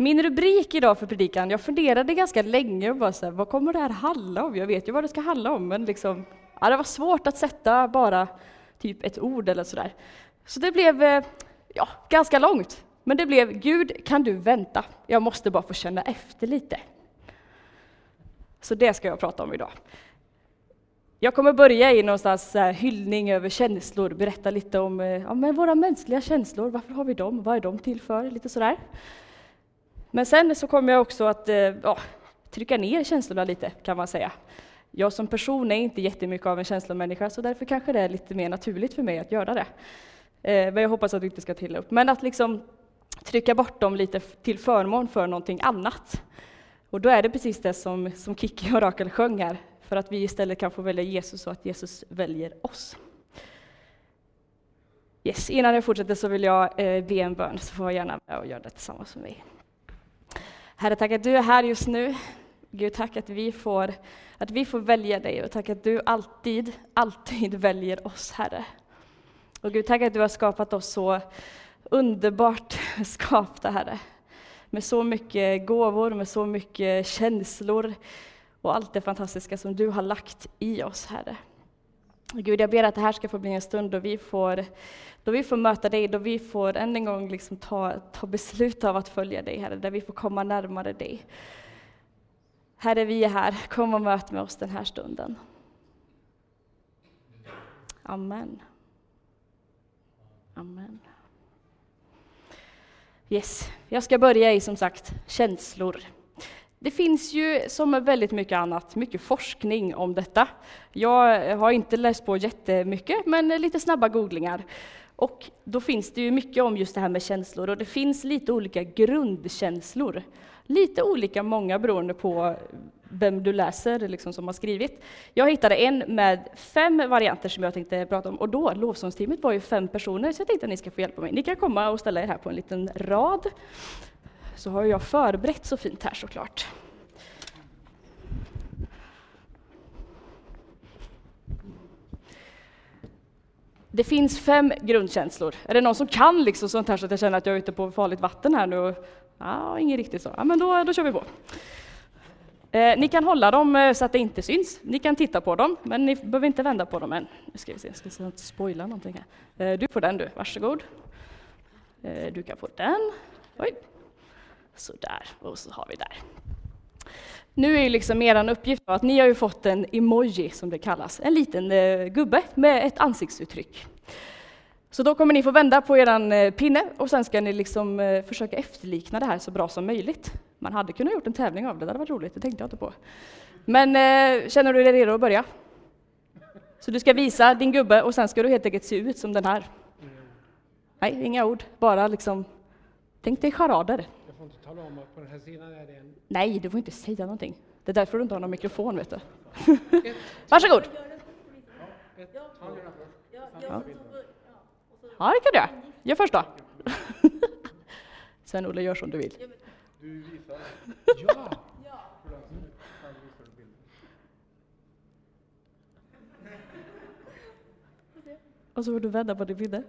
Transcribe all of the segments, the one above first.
Min rubrik idag för predikan, jag funderade ganska länge och bara så här, vad kommer det här handla om? Jag vet ju vad det ska handla om, men liksom, ja, det var svårt att sätta bara typ ett ord eller sådär. Så det blev eh, ja, ganska långt. Men det blev Gud, kan du vänta? Jag måste bara få känna efter lite. Så det ska jag prata om idag. Jag kommer börja i någonstans eh, hyllning över känslor, berätta lite om eh, ja, men våra mänskliga känslor, varför har vi dem, vad är de till för, lite sådär. Men sen så kommer jag också att eh, ja, trycka ner känslorna lite, kan man säga. Jag som person är inte jättemycket av en känslomänniska, så därför kanske det är lite mer naturligt för mig att göra det. Eh, men jag hoppas att du inte ska trilla upp. Men att liksom trycka bort dem lite till förmån för någonting annat. Och då är det precis det som, som Kiki och Rakel sjöng här, för att vi istället kan få välja Jesus och att Jesus väljer oss. Yes, innan jag fortsätter så vill jag eh, be en bön, så får jag gärna med och göra det tillsammans med mig. Herre, tack att du är här just nu. Gud, tack att vi får, att vi får välja dig och tack att du alltid, alltid väljer oss, Herre. Och Gud, tack att du har skapat oss så underbart skapta, Herre. Med så mycket gåvor, med så mycket känslor och allt det fantastiska som du har lagt i oss, Herre. Gud, jag ber att det här ska få bli en stund då vi får, då vi får möta dig, då vi får än en gång liksom ta, ta beslut av att följa dig, Herre, där vi får komma närmare dig. Herre, vi är här. Kom och möt med oss den här stunden. Amen. Amen. Yes, jag ska börja i som sagt känslor. Det finns ju som väldigt mycket annat, mycket forskning om detta. Jag har inte läst på jättemycket, men lite snabba googlingar. Och då finns det ju mycket om just det här med känslor och det finns lite olika grundkänslor. Lite olika många beroende på vem du läser liksom, som har skrivit. Jag hittade en med fem varianter som jag tänkte prata om och då, lovsångsteamet var ju fem personer så jag tänkte att ni ska få hjälpa mig. Ni kan komma och ställa er här på en liten rad. Så har jag förberett så fint här såklart. Det finns fem grundkänslor. Är det någon som kan liksom sånt här så att jag känner att jag är ute på farligt vatten här nu? Ja, inget riktigt så. Ja, men då, då kör vi på. Eh, ni kan hålla dem eh, så att det inte syns. Ni kan titta på dem, men ni behöver inte vända på dem än. Nu ska vi se, jag ska inte spoila någonting här. Eh, du får den du, varsågod. Eh, du kan få den. Oj. Sådär, och så har vi där. Nu är ju liksom er uppgift att ni har ju fått en emoji som det kallas, en liten eh, gubbe med ett ansiktsuttryck. Så då kommer ni få vända på er eh, pinne och sen ska ni liksom eh, försöka efterlikna det här så bra som möjligt. Man hade kunnat gjort en tävling av det, det hade varit roligt, det tänkte jag inte på. Men eh, känner du dig redo att börja? Så du ska visa din gubbe och sen ska du helt enkelt se ut som den här. Nej, inga ord, bara liksom, tänk dig charader. Får inte tala om att på den här sidan är det en... Nej, du får inte säga någonting. Det är därför du inte har någon mikrofon, vet du. Varsågod! Ja. Ja, det kan du göra. Gör först då. Sven-Olle, gör som du vill. Du visar? Ja! Och så får du vända på din pinne.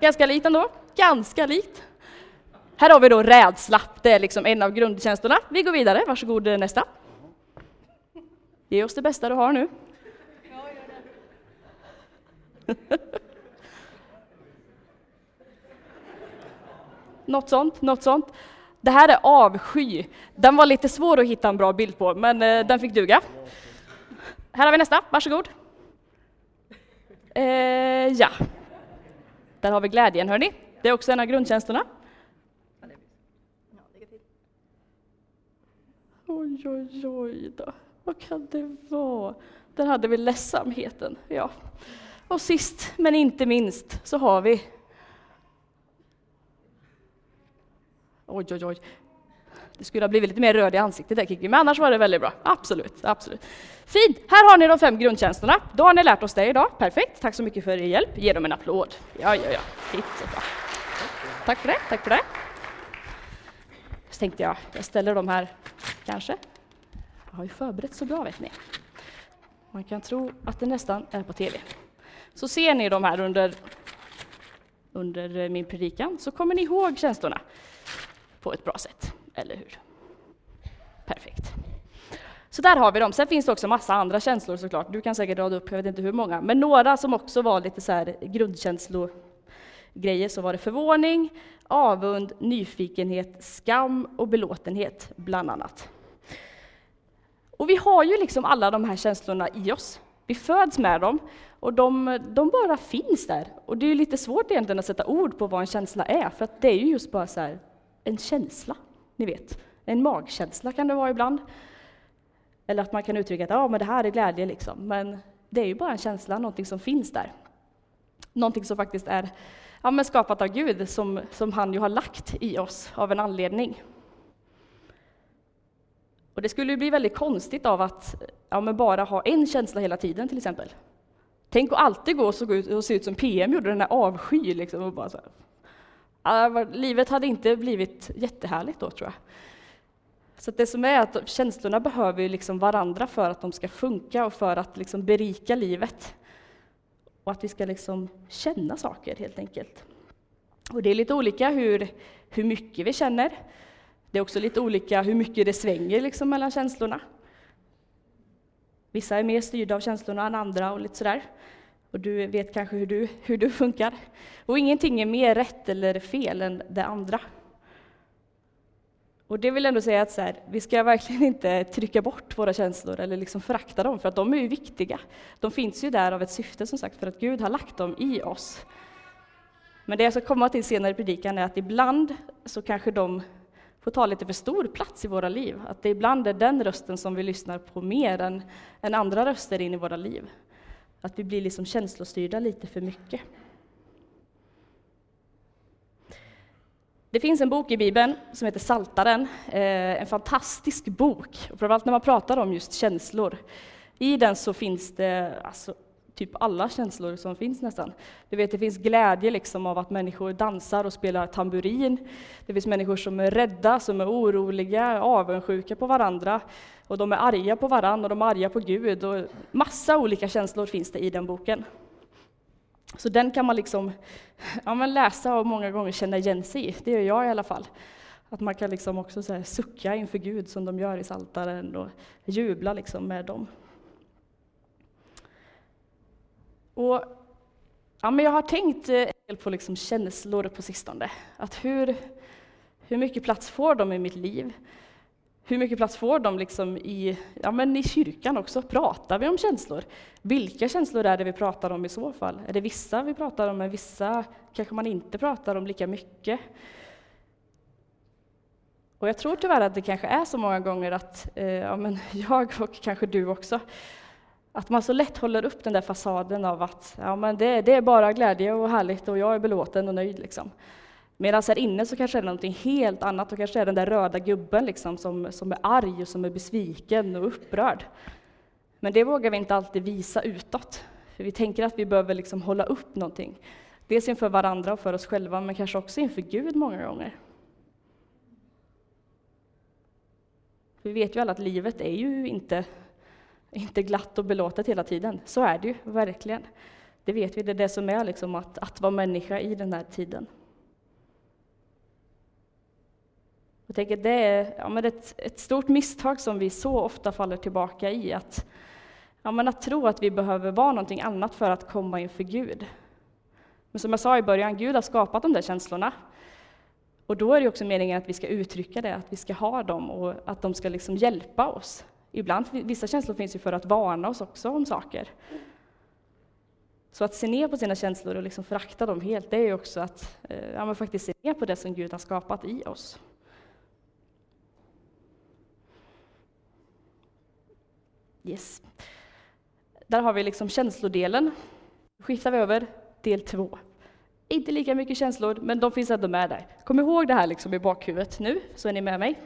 Ganska likt ändå. Ganska likt. Här har vi då rädsla. Det är liksom en av grundkänslorna. Vi går vidare. Varsågod eh, nästa. Ge oss det bästa du har nu. Något sånt, något sånt. Det här är avsky. Den var lite svår att hitta en bra bild på, men eh, den fick duga. Här har vi nästa, varsågod. Eh, ja. Där har vi glädjen, hörni. Det är också en av grundkänslorna. Oj, oj, oj då. Vad kan det vara? Där hade vi ledsamheten, ja. Och sist men inte minst så har vi Oj, oj, oj. Det skulle ha blivit lite mer röd i ansiktet där Kiki, men annars var det väldigt bra. Absolut, absolut. Fint! Här har ni de fem grundkänslorna. Då har ni lärt oss det idag. Perfekt. Tack så mycket för er hjälp. Ge dem en applåd. Ja, ja, ja. Jättebra. Tack för det. Tack för det. Så tänkte jag, jag ställer dem här, kanske. Jag har ju förberett så bra, vet ni. Man kan tro att det nästan är på TV. Så ser ni de här under, under min predikan, så kommer ni ihåg känslorna. på ett bra sätt, eller hur? Perfekt. Så där har vi dem. Sen finns det också massa andra känslor såklart. Du kan säkert rada upp, jag vet inte hur många, men några som också var lite så här Grejer så var det förvåning, avund, nyfikenhet, skam och belåtenhet, bland annat. Och vi har ju liksom alla de här känslorna i oss. Vi föds med dem och de, de bara finns där. Och det är lite svårt egentligen att sätta ord på vad en känsla är, för att det är ju just bara så här, en känsla, ni vet. En magkänsla kan det vara ibland. Eller att man kan uttrycka att ja, men det här är glädje, liksom. men det är ju bara en känsla, någonting som finns där. Någonting som faktiskt är ja, men skapat av Gud, som, som han ju har lagt i oss av en anledning. Och det skulle ju bli väldigt konstigt av att ja, men bara ha en känsla hela tiden till exempel. Tänk att alltid gå och, så ut, och se ut som PM gjorde, den där avsky. Liksom, och bara så här. livet hade inte blivit jättehärligt då tror jag. Så det som är att känslorna behöver liksom varandra för att de ska funka och för att liksom berika livet. Och att vi ska liksom känna saker helt enkelt. Och det är lite olika hur, hur mycket vi känner. Det är också lite olika hur mycket det svänger liksom mellan känslorna. Vissa är mer styrda av känslorna än andra och lite sådär. Och du vet kanske hur du, hur du funkar. Och ingenting är mer rätt eller fel än det andra. Och det vill jag ändå säga att så här, vi ska verkligen inte trycka bort våra känslor eller liksom förakta dem, för att de är ju viktiga. De finns ju där av ett syfte som sagt, för att Gud har lagt dem i oss. Men det jag ska komma till senare i predikan är att ibland så kanske de får ta lite för stor plats i våra liv. Att det ibland är den rösten som vi lyssnar på mer än, än andra röster in i våra liv. Att vi blir liksom känslostyrda lite för mycket. Det finns en bok i Bibeln som heter Saltaren, eh, en fantastisk bok, framförallt när man pratar om just känslor. I den så finns det alltså, typ alla känslor som finns nästan. Du vet, det finns glädje liksom av att människor dansar och spelar tamburin. Det finns människor som är rädda, som är oroliga, avundsjuka på varandra. Och de är arga på varandra och de är arga på Gud. Och massa olika känslor finns det i den boken. Så den kan man liksom ja, man läsa och många gånger känna igen sig i. Det gör jag i alla fall. Att man kan liksom också så här, sucka inför Gud som de gör i Saltaren och jubla liksom med dem. Och, ja, men jag har tänkt eh, på liksom känslor på sistone. Att hur, hur mycket plats får de i mitt liv? Hur mycket plats får de liksom i, ja, men i kyrkan också? Pratar vi om känslor? Vilka känslor är det vi pratar om i så fall? Är det vissa vi pratar om, men vissa kanske man inte pratar om lika mycket? Och jag tror tyvärr att det kanske är så många gånger att eh, ja, men jag och kanske du också, att man så lätt håller upp den där fasaden av att ja, men det, det är bara glädje och härligt och jag är belåten och nöjd. Liksom. Medan här inne så kanske det är någonting helt annat och kanske är den där röda gubben liksom, som, som är arg och som är besviken och upprörd. Men det vågar vi inte alltid visa utåt, för vi tänker att vi behöver liksom hålla upp någonting. Dels inför varandra och för oss själva, men kanske också inför Gud många gånger. Vi vet ju alla att livet är ju inte, inte glatt och belåtet hela tiden. Så är det ju verkligen. Det vet vi, det är det som är liksom att, att vara människa i den här tiden. Jag tänker det är ja, men ett, ett stort misstag som vi så ofta faller tillbaka i, att, ja, men att tro att vi behöver vara någonting annat för att komma inför Gud. Men som jag sa i början, Gud har skapat de där känslorna. Och då är det också meningen att vi ska uttrycka det, att vi ska ha dem och att de ska liksom hjälpa oss. Ibland, vissa känslor finns ju för att varna oss också om saker. Så att se ner på sina känslor och liksom förakta dem helt, det är ju också att eh, ja, faktiskt se ner på det som Gud har skapat i oss. Yes. Där har vi liksom känslodelen. Då skiftar vi över del två. Inte lika mycket känslor, men de finns ändå med där. Kom ihåg det här liksom i bakhuvudet nu, så är ni med mig.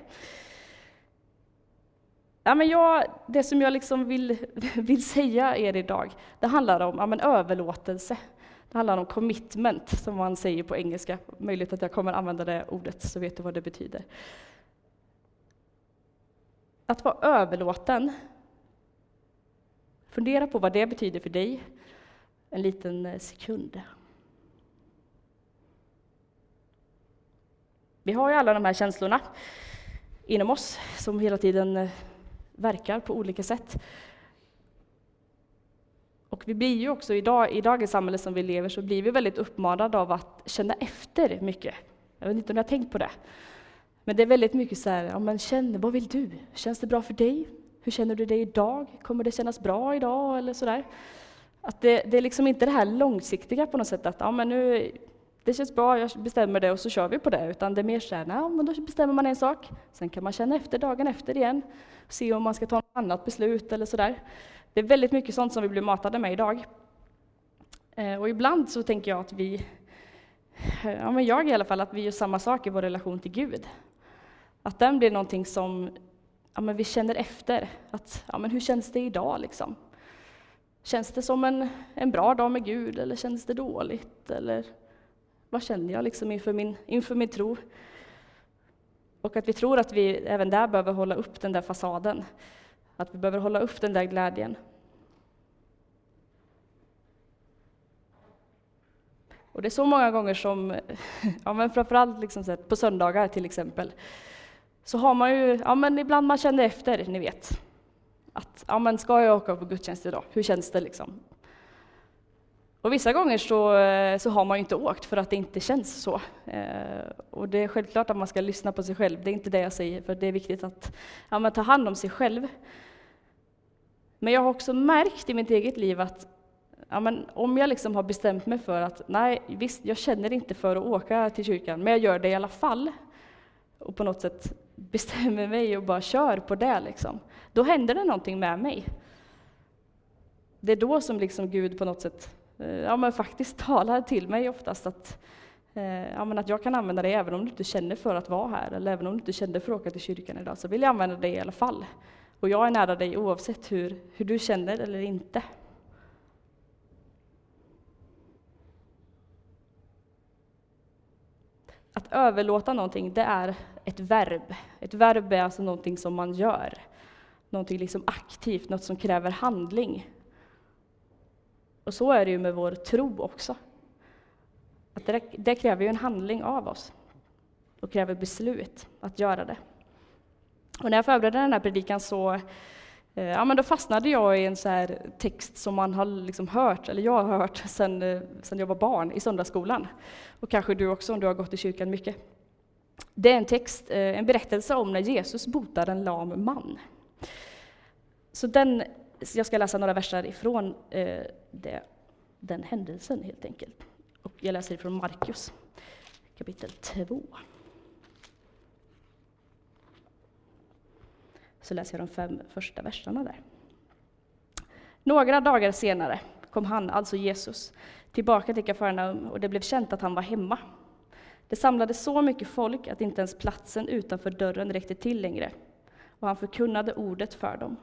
Ja, men jag, det som jag liksom vill, vill säga er idag, det handlar om ja, men överlåtelse. Det handlar om commitment, som man säger på engelska. Möjligt att jag kommer använda det ordet, så vet du vad det betyder. Att vara överlåten, Fundera på vad det betyder för dig en liten eh, sekund. Vi har ju alla de här känslorna inom oss som hela tiden eh, verkar på olika sätt. Och vi blir ju också idag, i dagens samhälle som vi lever, så blir vi väldigt uppmanade av att känna efter mycket. Jag vet inte om ni har tänkt på det. Men det är väldigt mycket så här, ja men känn, vad vill du? Känns det bra för dig? Hur känner du dig idag? Kommer det kännas bra idag? Eller sådär. Att det, det är liksom inte det här långsiktiga på något sätt, att ja men nu, det känns bra, jag bestämmer det och så kör vi på det. Utan det är mer så här, ja, men då bestämmer man en sak, sen kan man känna efter dagen efter igen, se om man ska ta något annat beslut eller sådär. Det är väldigt mycket sånt som vi blir matade med idag. Eh, och ibland så tänker jag att vi, eh, ja men jag i alla fall, att vi gör samma sak i vår relation till Gud. Att den blir någonting som ja, men vi känner efter. Att, ja, men hur känns det idag? Liksom? Känns det som en, en bra dag med Gud eller känns det dåligt? Eller vad känner jag liksom inför, min, inför min tro? Och att vi tror att vi även där behöver hålla upp den där fasaden. Att vi behöver hålla upp den där glädjen. Och det är så många gånger som, ja men framförallt liksom på söndagar till exempel, så har man ju, ja men ibland man känner efter, ni vet. Att, ja men ska jag åka på gudstjänst idag? Hur känns det liksom? Och vissa gånger så, eh, så har man ju inte åkt för att det inte känns så. Eh, och det är självklart att man ska lyssna på sig själv, det är inte det jag säger, för det är viktigt att ja, ta hand om sig själv. Men jag har också märkt i mitt eget liv att ja, men om jag liksom har bestämt mig för att nej, visst, jag känner inte för att åka till kyrkan, men jag gör det i alla fall. Och på något sätt bestämmer mig och bara kör på det, liksom. då händer det någonting med mig. Det är då som liksom Gud på något sätt eh, ja, men faktiskt talar till mig oftast att, eh, ja, men att jag kan använda det även om du inte känner för att vara här, eller även om du inte kände för att åka till kyrkan idag, så vill jag använda det i alla fall. Och jag är nära dig oavsett hur, hur du känner eller inte. Att överlåta någonting, det är ett verb. Ett verb är alltså någonting som man gör. Någonting liksom aktivt, något som kräver handling. Och så är det ju med vår tro också. Att det, det kräver ju en handling av oss och kräver beslut att göra det. Och när jag förberedde den här predikan så Eh, ja, men då fastnade jag i en så text som man har liksom hört, eller jag har hört sedan, eh, sen jag var barn i söndagsskolan. Och kanske du också om du har gått i kyrkan mycket. Det är en text, eh, en berättelse om när Jesus botar en lam man. Så den, jag ska läsa några verser ifrån det, den händelsen helt enkelt. Och jag läser ifrån Markus kapitel 2. Så läser jag de fem första verserna där. Några dagar senare kom han, alltså Jesus, tillbaka till Kafarnaum och det blev känt att han var hemma. Det samlades så mycket folk att inte ens platsen utanför dörren räckte till längre och han förkunnade ordet för dem.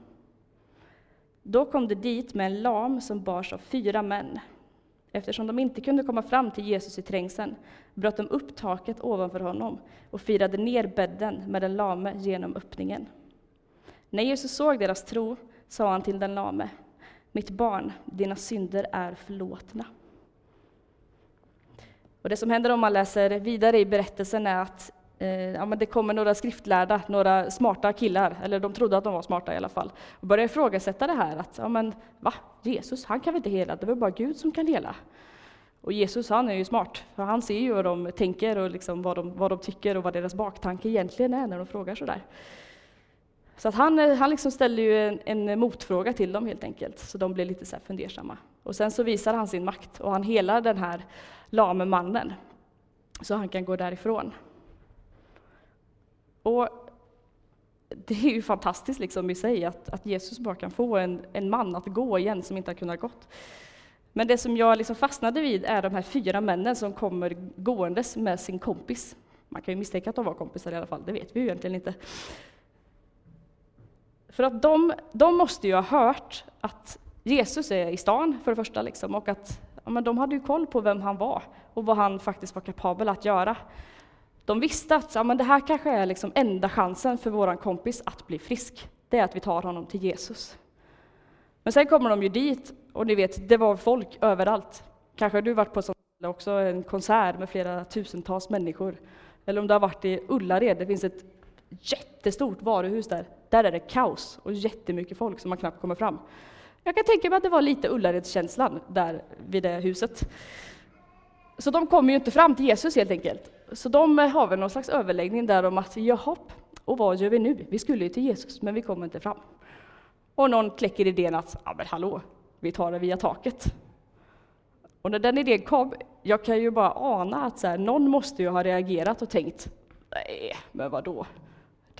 Då kom det dit med en lam som bars av fyra män. Eftersom de inte kunde komma fram till Jesus i trängseln bröt de upp taket ovanför honom och firade ner bädden med den lame genom öppningen. När Jesus såg deras tro sa han till den lame, mitt barn, dina synder är förlåtna. Och det som händer om man läser vidare i berättelsen är att eh, ja, men det kommer några skriftlärda, några smarta killar, eller de trodde att de var smarta i alla fall, och börjar ifrågasätta det här att, ja men va, Jesus, han kan väl inte hela, det är väl bara Gud som kan hela. Och Jesus han är ju smart, för han ser ju vad de tänker och liksom vad, de, vad de tycker och vad deras baktanke egentligen är när de frågar sådär. Så att han, eh, han liksom ställer ju en, en, motfråga till dem helt enkelt, så de blir lite så här fundersamma. Och sen så visar han sin makt och han helar den här lame mannen, så han kan gå därifrån. Och det är ju fantastiskt liksom i sig att, att Jesus bara kan få en, en man att gå igen som inte har kunnat gått. Men det som jag liksom fastnade vid är de här fyra männen som kommer gåendes med sin kompis. Man kan ju misstänka att de var kompisar i alla fall, det vet vi ju egentligen inte. För att de, de måste ju ha hört att Jesus är i stan för det första, liksom, och att ja, men de hade ju koll på vem han var och vad han faktiskt var kapabel att göra. De visste att ja, men det här kanske är liksom enda chansen för vår kompis att bli frisk. Det är att vi tar honom till Jesus. Men sen kommer de ju dit och ni vet, det var folk överallt. Kanske har du varit på sånt också, en konsert med flera tusentals människor. Eller om du har varit i Ullared, det finns ett jättestort varuhus där. Där är det kaos och jättemycket folk som man knappt kommer fram. Jag kan tänka mig att det var lite Ullaredskänslan där vid det huset. Så de kommer ju inte fram till Jesus helt enkelt. Så de har väl någon slags överläggning där om att jaha, och vad gör vi nu? Vi skulle ju till Jesus, men vi kommer inte fram. Och någon kläcker idén att, ja men hallå, vi tar det via taket. Och när den idén kom, jag kan ju bara ana att så här, någon måste ju ha reagerat och tänkt, nej, men vad då?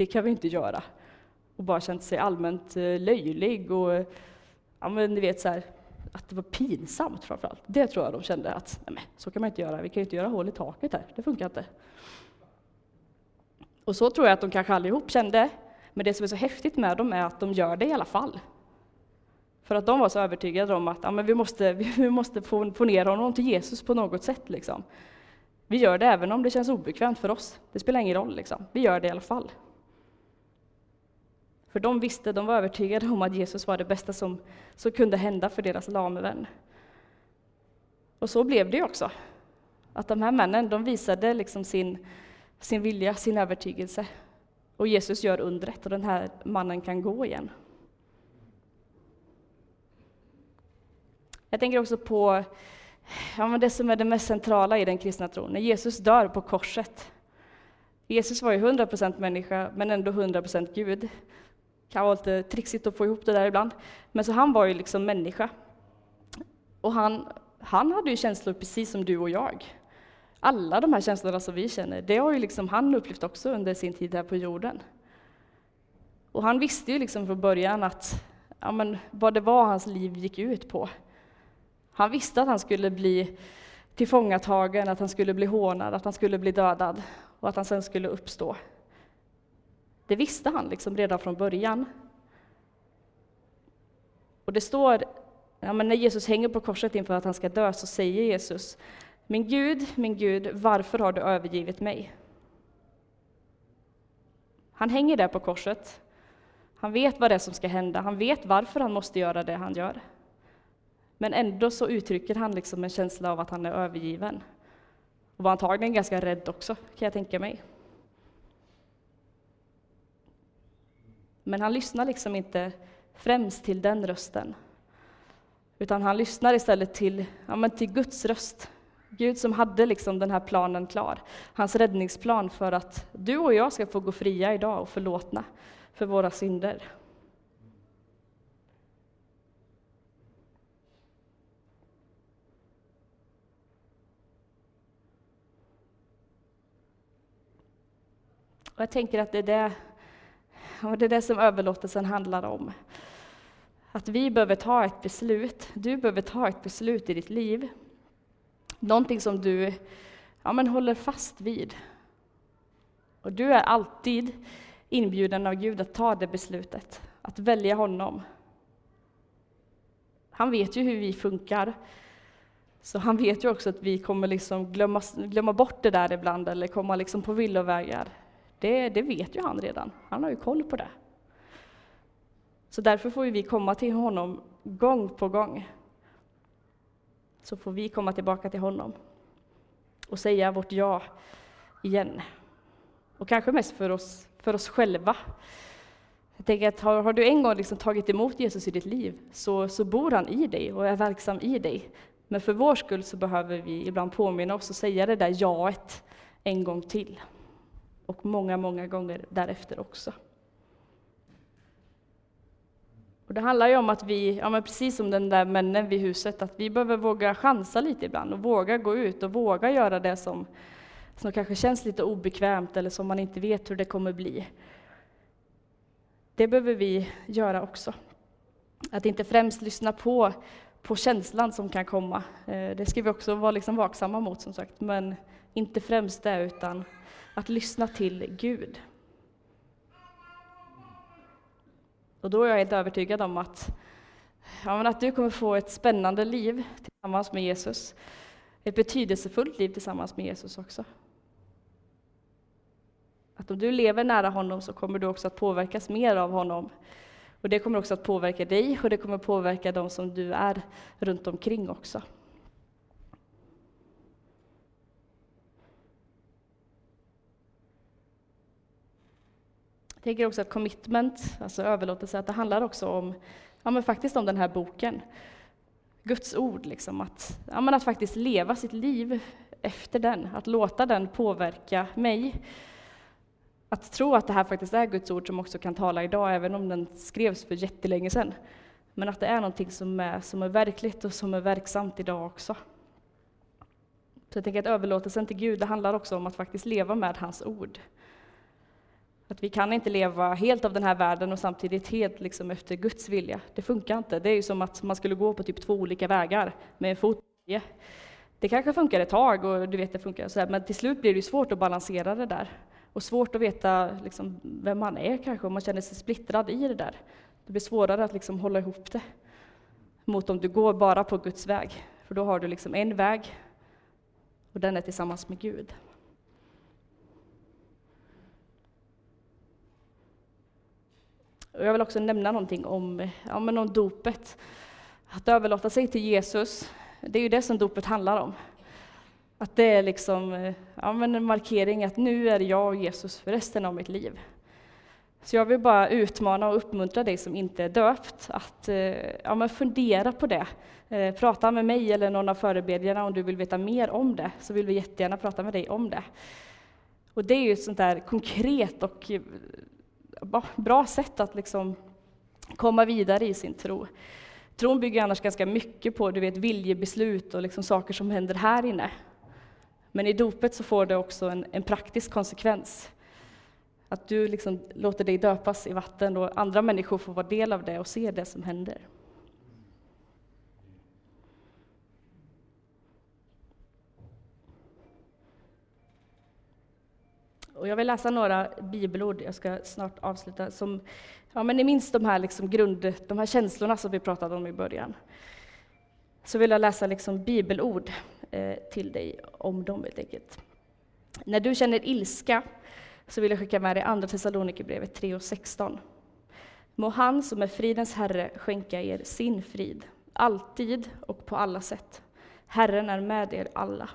Det kan vi inte göra. Och bara känt sig allmänt eh, löjlig och, ja men ni vet så här, att det var pinsamt framförallt. Det tror jag de kände att, nej så kan man inte göra, vi kan ju inte göra hål i taket här, det funkar inte. Och så tror jag att de kanske allihop kände, men det som är så häftigt med dem är att de gör det i alla fall. För att de var så övertygade om att ja, men vi måste, vi måste få, få ner honom till Jesus på något sätt. Liksom. Vi gör det även om det känns obekvämt för oss. Det spelar ingen roll, liksom. vi gör det i alla fall. För de visste, de var övertygade om att Jesus var det bästa som, som kunde hända för deras lame vän. Och så blev det också. Att de här männen, de visade liksom sin, sin vilja, sin övertygelse. Och Jesus gör undret och den här mannen kan gå igen. Jag tänker också på ja, det som är det mest centrala i den kristna tron, när Jesus dör på korset. Jesus var ju 100% människa, men ändå 100% Gud. Det kan vara lite trixigt att få ihop det där ibland. Men så han var ju liksom människa. Och han, han hade ju känslor precis som du och jag. Alla de här känslorna som vi känner, det har ju liksom han upplevt också under sin tid här på jorden. Och han visste ju liksom från början att ja, men vad det var hans liv gick ut på. Han visste att han skulle bli tillfångatagen, att han skulle bli hånad, att han skulle bli dödad och att han sen skulle uppstå. Det visste han liksom redan från början. Och det står, ja, men när Jesus hänger på korset inför att han ska dö, så säger Jesus, min Gud, min Gud, varför har du övergivit mig? Han hänger där på korset. Han vet vad det är som ska hända, han vet varför han måste göra det han gör. Men ändå så uttrycker han liksom en känsla av att han är övergiven. Och var antagligen ganska rädd också, kan jag tänka mig. Men han lyssnar liksom inte främst till den rösten. Utan han lyssnar istället till, ja, men till Guds röst. Gud som hade liksom den här planen klar. Hans räddningsplan för att du och jag ska få gå fria idag och förlåtna för våra synder. Och jag tänker att det är det, och det är det som överlåtelsen handlar om. Att vi behöver ta ett beslut, du behöver ta ett beslut i ditt liv. Någonting som du ja, men håller fast vid. Och du är alltid inbjuden av Gud att ta det beslutet, att välja honom. Han vet ju hur vi funkar, så han vet ju också att vi kommer liksom glömma, glömma bort det där ibland, eller komma liksom på villovägar. Det, det vet ju han redan, han har ju koll på det. Så därför får vi komma till honom gång på gång. Så får vi komma tillbaka till honom och säga vårt ja igen. Och kanske mest för oss, för oss själva. Jag tänker att har, har du en gång liksom tagit emot Jesus i ditt liv, så, så bor han i dig och är verksam i dig. Men för vår skull så behöver vi ibland påminna oss och säga det där jaet en gång till och många, många gånger därefter också. Och det handlar ju om att vi, ja men precis som den där männen vid huset, att vi behöver våga chansa lite ibland och våga gå ut och våga göra det som, som kanske känns lite obekvämt eller som man inte vet hur det kommer bli. Det behöver vi göra också. Att inte främst lyssna på, på känslan som kan komma. Eh, det ska vi också vara liksom vaksamma mot som sagt, men inte främst det utan att lyssna till Gud. Och då är jag helt övertygad om att, ja, att du kommer få ett spännande liv tillsammans med Jesus. Ett betydelsefullt liv tillsammans med Jesus också. Att om du lever nära honom så kommer du också att påverkas mer av honom. Och det kommer också att påverka dig och det kommer påverka de som du är runt omkring också. Jag tänker också att commitment, alltså överlåtelse, att det handlar också om, ja men faktiskt om den här boken. Guds ord, liksom, att, ja men att faktiskt leva sitt liv efter den, att låta den påverka mig. Att tro att det här faktiskt är Guds ord som också kan tala idag, även om den skrevs för jättelänge sedan. Men att det är någonting som är, som är verkligt och som är verksamt idag också. Så jag tänker att överlåtelsen till Gud, det handlar också om att faktiskt leva med hans ord. Att vi kan inte leva helt av den här världen och samtidigt helt liksom efter Guds vilja. Det funkar inte. Det är ju som att man skulle gå på typ två olika vägar med en fot Det kanske funkar ett tag och du vet det funkar så här, men till slut blir det svårt att balansera det där. Och svårt att veta liksom vem man är kanske, om man känner sig splittrad i det där. Det blir svårare att liksom hålla ihop det mot om du går bara på Guds väg. För då har du liksom en väg och den är tillsammans med Gud. Och jag vill också nämna någonting om, ja, men om dopet. Att överlåta sig till Jesus, det är ju det som dopet handlar om. Att det är liksom, ja, men en markering att nu är jag och Jesus för resten av mitt liv. Så jag vill bara utmana och uppmuntra dig som inte är döpt att eh, ja, men fundera på det. Eh, prata med mig eller någon av förebedjarna om du vill veta mer om det, så vill vi jättegärna prata med dig om det. Och det är ju ett sånt där konkret och bra sätt att liksom komma vidare i sin tro. Tron bygger annars ganska mycket på du vet, viljebeslut och liksom saker som händer här inne. Men i dopet så får det också en, en praktisk konsekvens. Att du liksom låter dig döpas i vatten och andra människor får vara del av det och se det som händer. Och jag vill läsa några bibelord, jag ska snart avsluta, som, ja men ni minns de här, liksom grund, de här känslorna som vi pratade om i början. Så vill jag läsa liksom bibelord eh, till dig om dem helt enkelt. När du känner ilska så vill jag skicka med dig Andra Thessalonikerbrevet 3 och 16. Må han som är fridens Herre skänka er sin frid, alltid och på alla sätt. Herren är med er alla.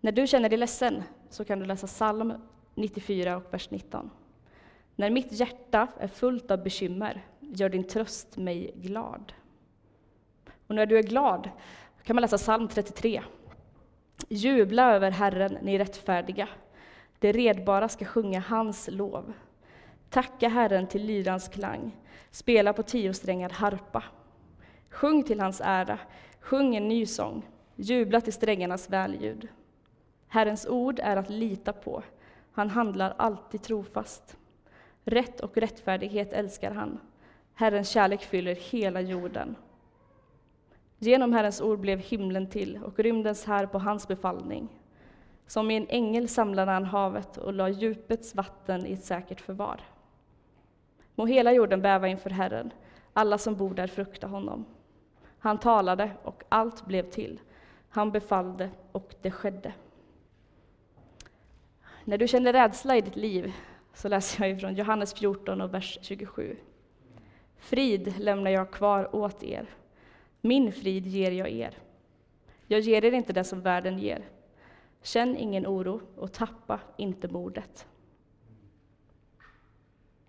När du känner dig ledsen så kan du läsa psalm 94 och vers 19. När mitt hjärta är fullt av bekymmer gör din tröst mig glad. Och när du är glad kan man läsa psalm 33. Jubla över Herren, ni rättfärdiga. Det redbara ska sjunga hans lov. Tacka Herren till lyrans klang, spela på tiosträngad harpa. Sjung till hans ära, sjung en ny sång, jubla till strängarnas välljud. Herrens ord är att lita på, han handlar alltid trofast. Rätt och rättfärdighet älskar han, Herrens kärlek fyller hela jorden. Genom Herrens ord blev himlen till och rymdens här på hans befallning. Som i en ängel samlade han havet och lade djupets vatten i ett säkert förvar. Må hela jorden bäva inför Herren, alla som bor där frukta honom. Han talade och allt blev till. Han befallde och det skedde. När du känner rädsla i ditt liv så läser jag ifrån Johannes 14 och vers 27. Frid lämnar jag kvar åt er. Min frid ger jag er. Jag ger er inte det som världen ger. Känn ingen oro och tappa inte modet.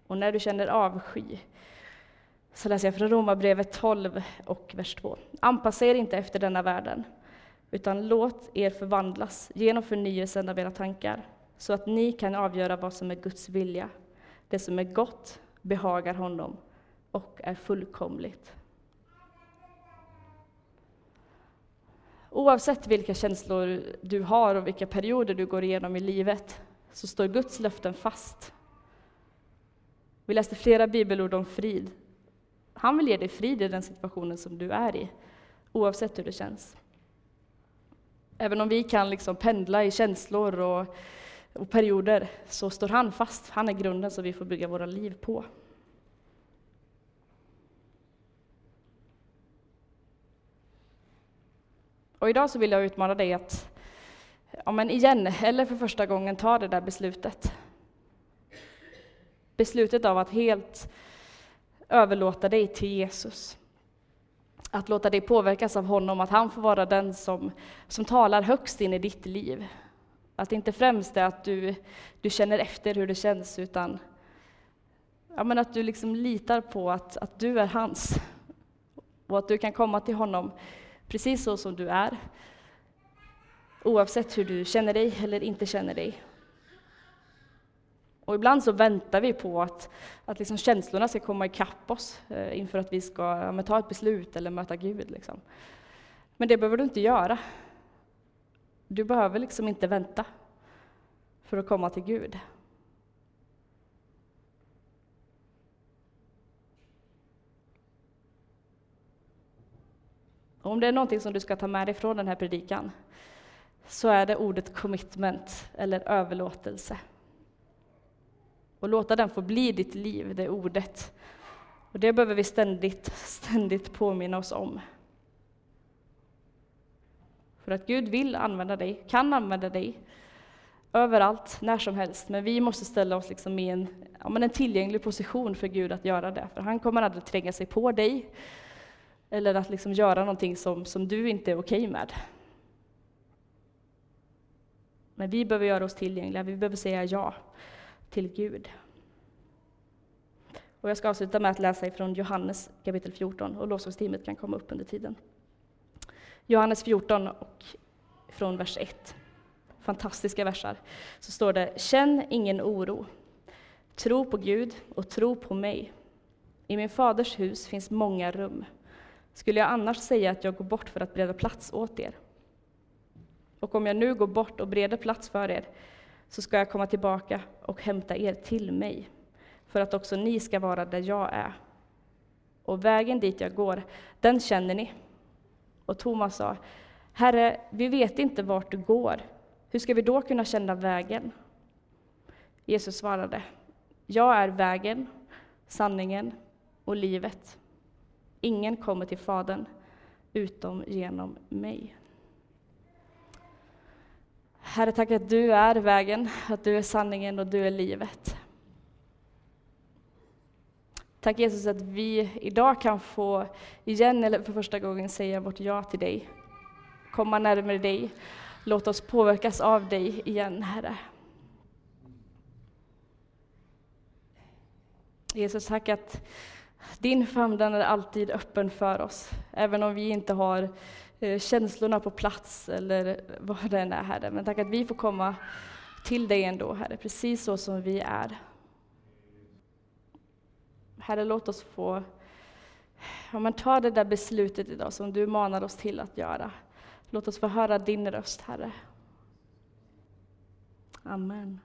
Och när du känner avsky så läser jag från Romarbrevet 12 och vers 2. Anpassa er inte efter denna världen, utan låt er förvandlas genom förnyelsen av era tankar, så att ni kan avgöra vad som är Guds vilja, det som är gott, behagar honom och är fullkomligt. Oavsett vilka känslor du har och vilka perioder du går igenom i livet så står Guds löften fast. Vi läste flera bibelord om frid. Han vill ge dig frid i den situationen som du är i, oavsett hur det känns. Även om vi kan liksom pendla i känslor och, och perioder så står han fast. Han är grunden som vi får bygga våra liv på. Och idag så vill jag utmana dig att, ja men igen, eller för första gången, ta det där beslutet. Beslutet av att helt överlåta dig till Jesus. Att låta dig påverkas av honom, att han får vara den som, som talar högst in i ditt liv. Att det inte främst är att du, du känner efter hur det känns, utan ja, men att du liksom litar på att, att du är hans. Och att du kan komma till honom precis så som du är. Oavsett hur du känner dig eller inte känner dig. Och ibland så väntar vi på att, att liksom känslorna ska komma ikapp oss eh, inför att vi ska ja, ta ett beslut eller möta Gud. Liksom. Men det behöver du inte göra. Du behöver liksom inte vänta för att komma till Gud. Och om det är någonting som du ska ta med dig från den här predikan så är det ordet commitment eller överlåtelse. Och låta den få bli ditt liv, det ordet. Och det behöver vi ständigt, ständigt påminna oss om. För att Gud vill använda dig, kan använda dig överallt, när som helst. Men vi måste ställa oss liksom i en, ja, men en tillgänglig position för Gud att göra det. För han kommer aldrig tränga sig på dig eller att liksom göra någonting som, som du inte är okej okay med. Men vi behöver göra oss tillgängliga, vi behöver säga ja till Gud. Och jag ska avsluta med att läsa ifrån Johannes kapitel 14 och lovsångsteamet kan komma upp under tiden. Johannes 14 och från vers 1. Fantastiska versar. Så står det Känn ingen oro. Tro på Gud och tro på mig. I min faders hus finns många rum. Skulle jag annars säga att jag går bort för att bereda plats åt er? Och om jag nu går bort och bereder plats för er, så ska jag komma tillbaka och hämta er till mig, för att också ni ska vara där jag är. Och vägen dit jag går, den känner ni. Och Thomas sa, Herre, vi vet inte vart du går. Hur ska vi då kunna känna vägen? Jesus svarade, Jag är vägen, sanningen och livet. Ingen kommer till Fadern utom genom mig. Herre, tack att du är vägen, att du är sanningen och du är livet. Tack Jesus att vi idag kan få igen, eller för första gången, säga vårt ja till dig. Komma närmare dig. Låt oss påverkas av dig igen, Herre. Jesus, tack att din famn är alltid öppen för oss, även om vi inte har eh, känslorna på plats eller vad det än är, Herre. Men tack att vi får komma till dig ändå, Herre, precis så som vi är. Herre, låt oss få ja, men ta det där beslutet idag som du manar oss till att göra. Låt oss få höra din röst, Herre. Amen.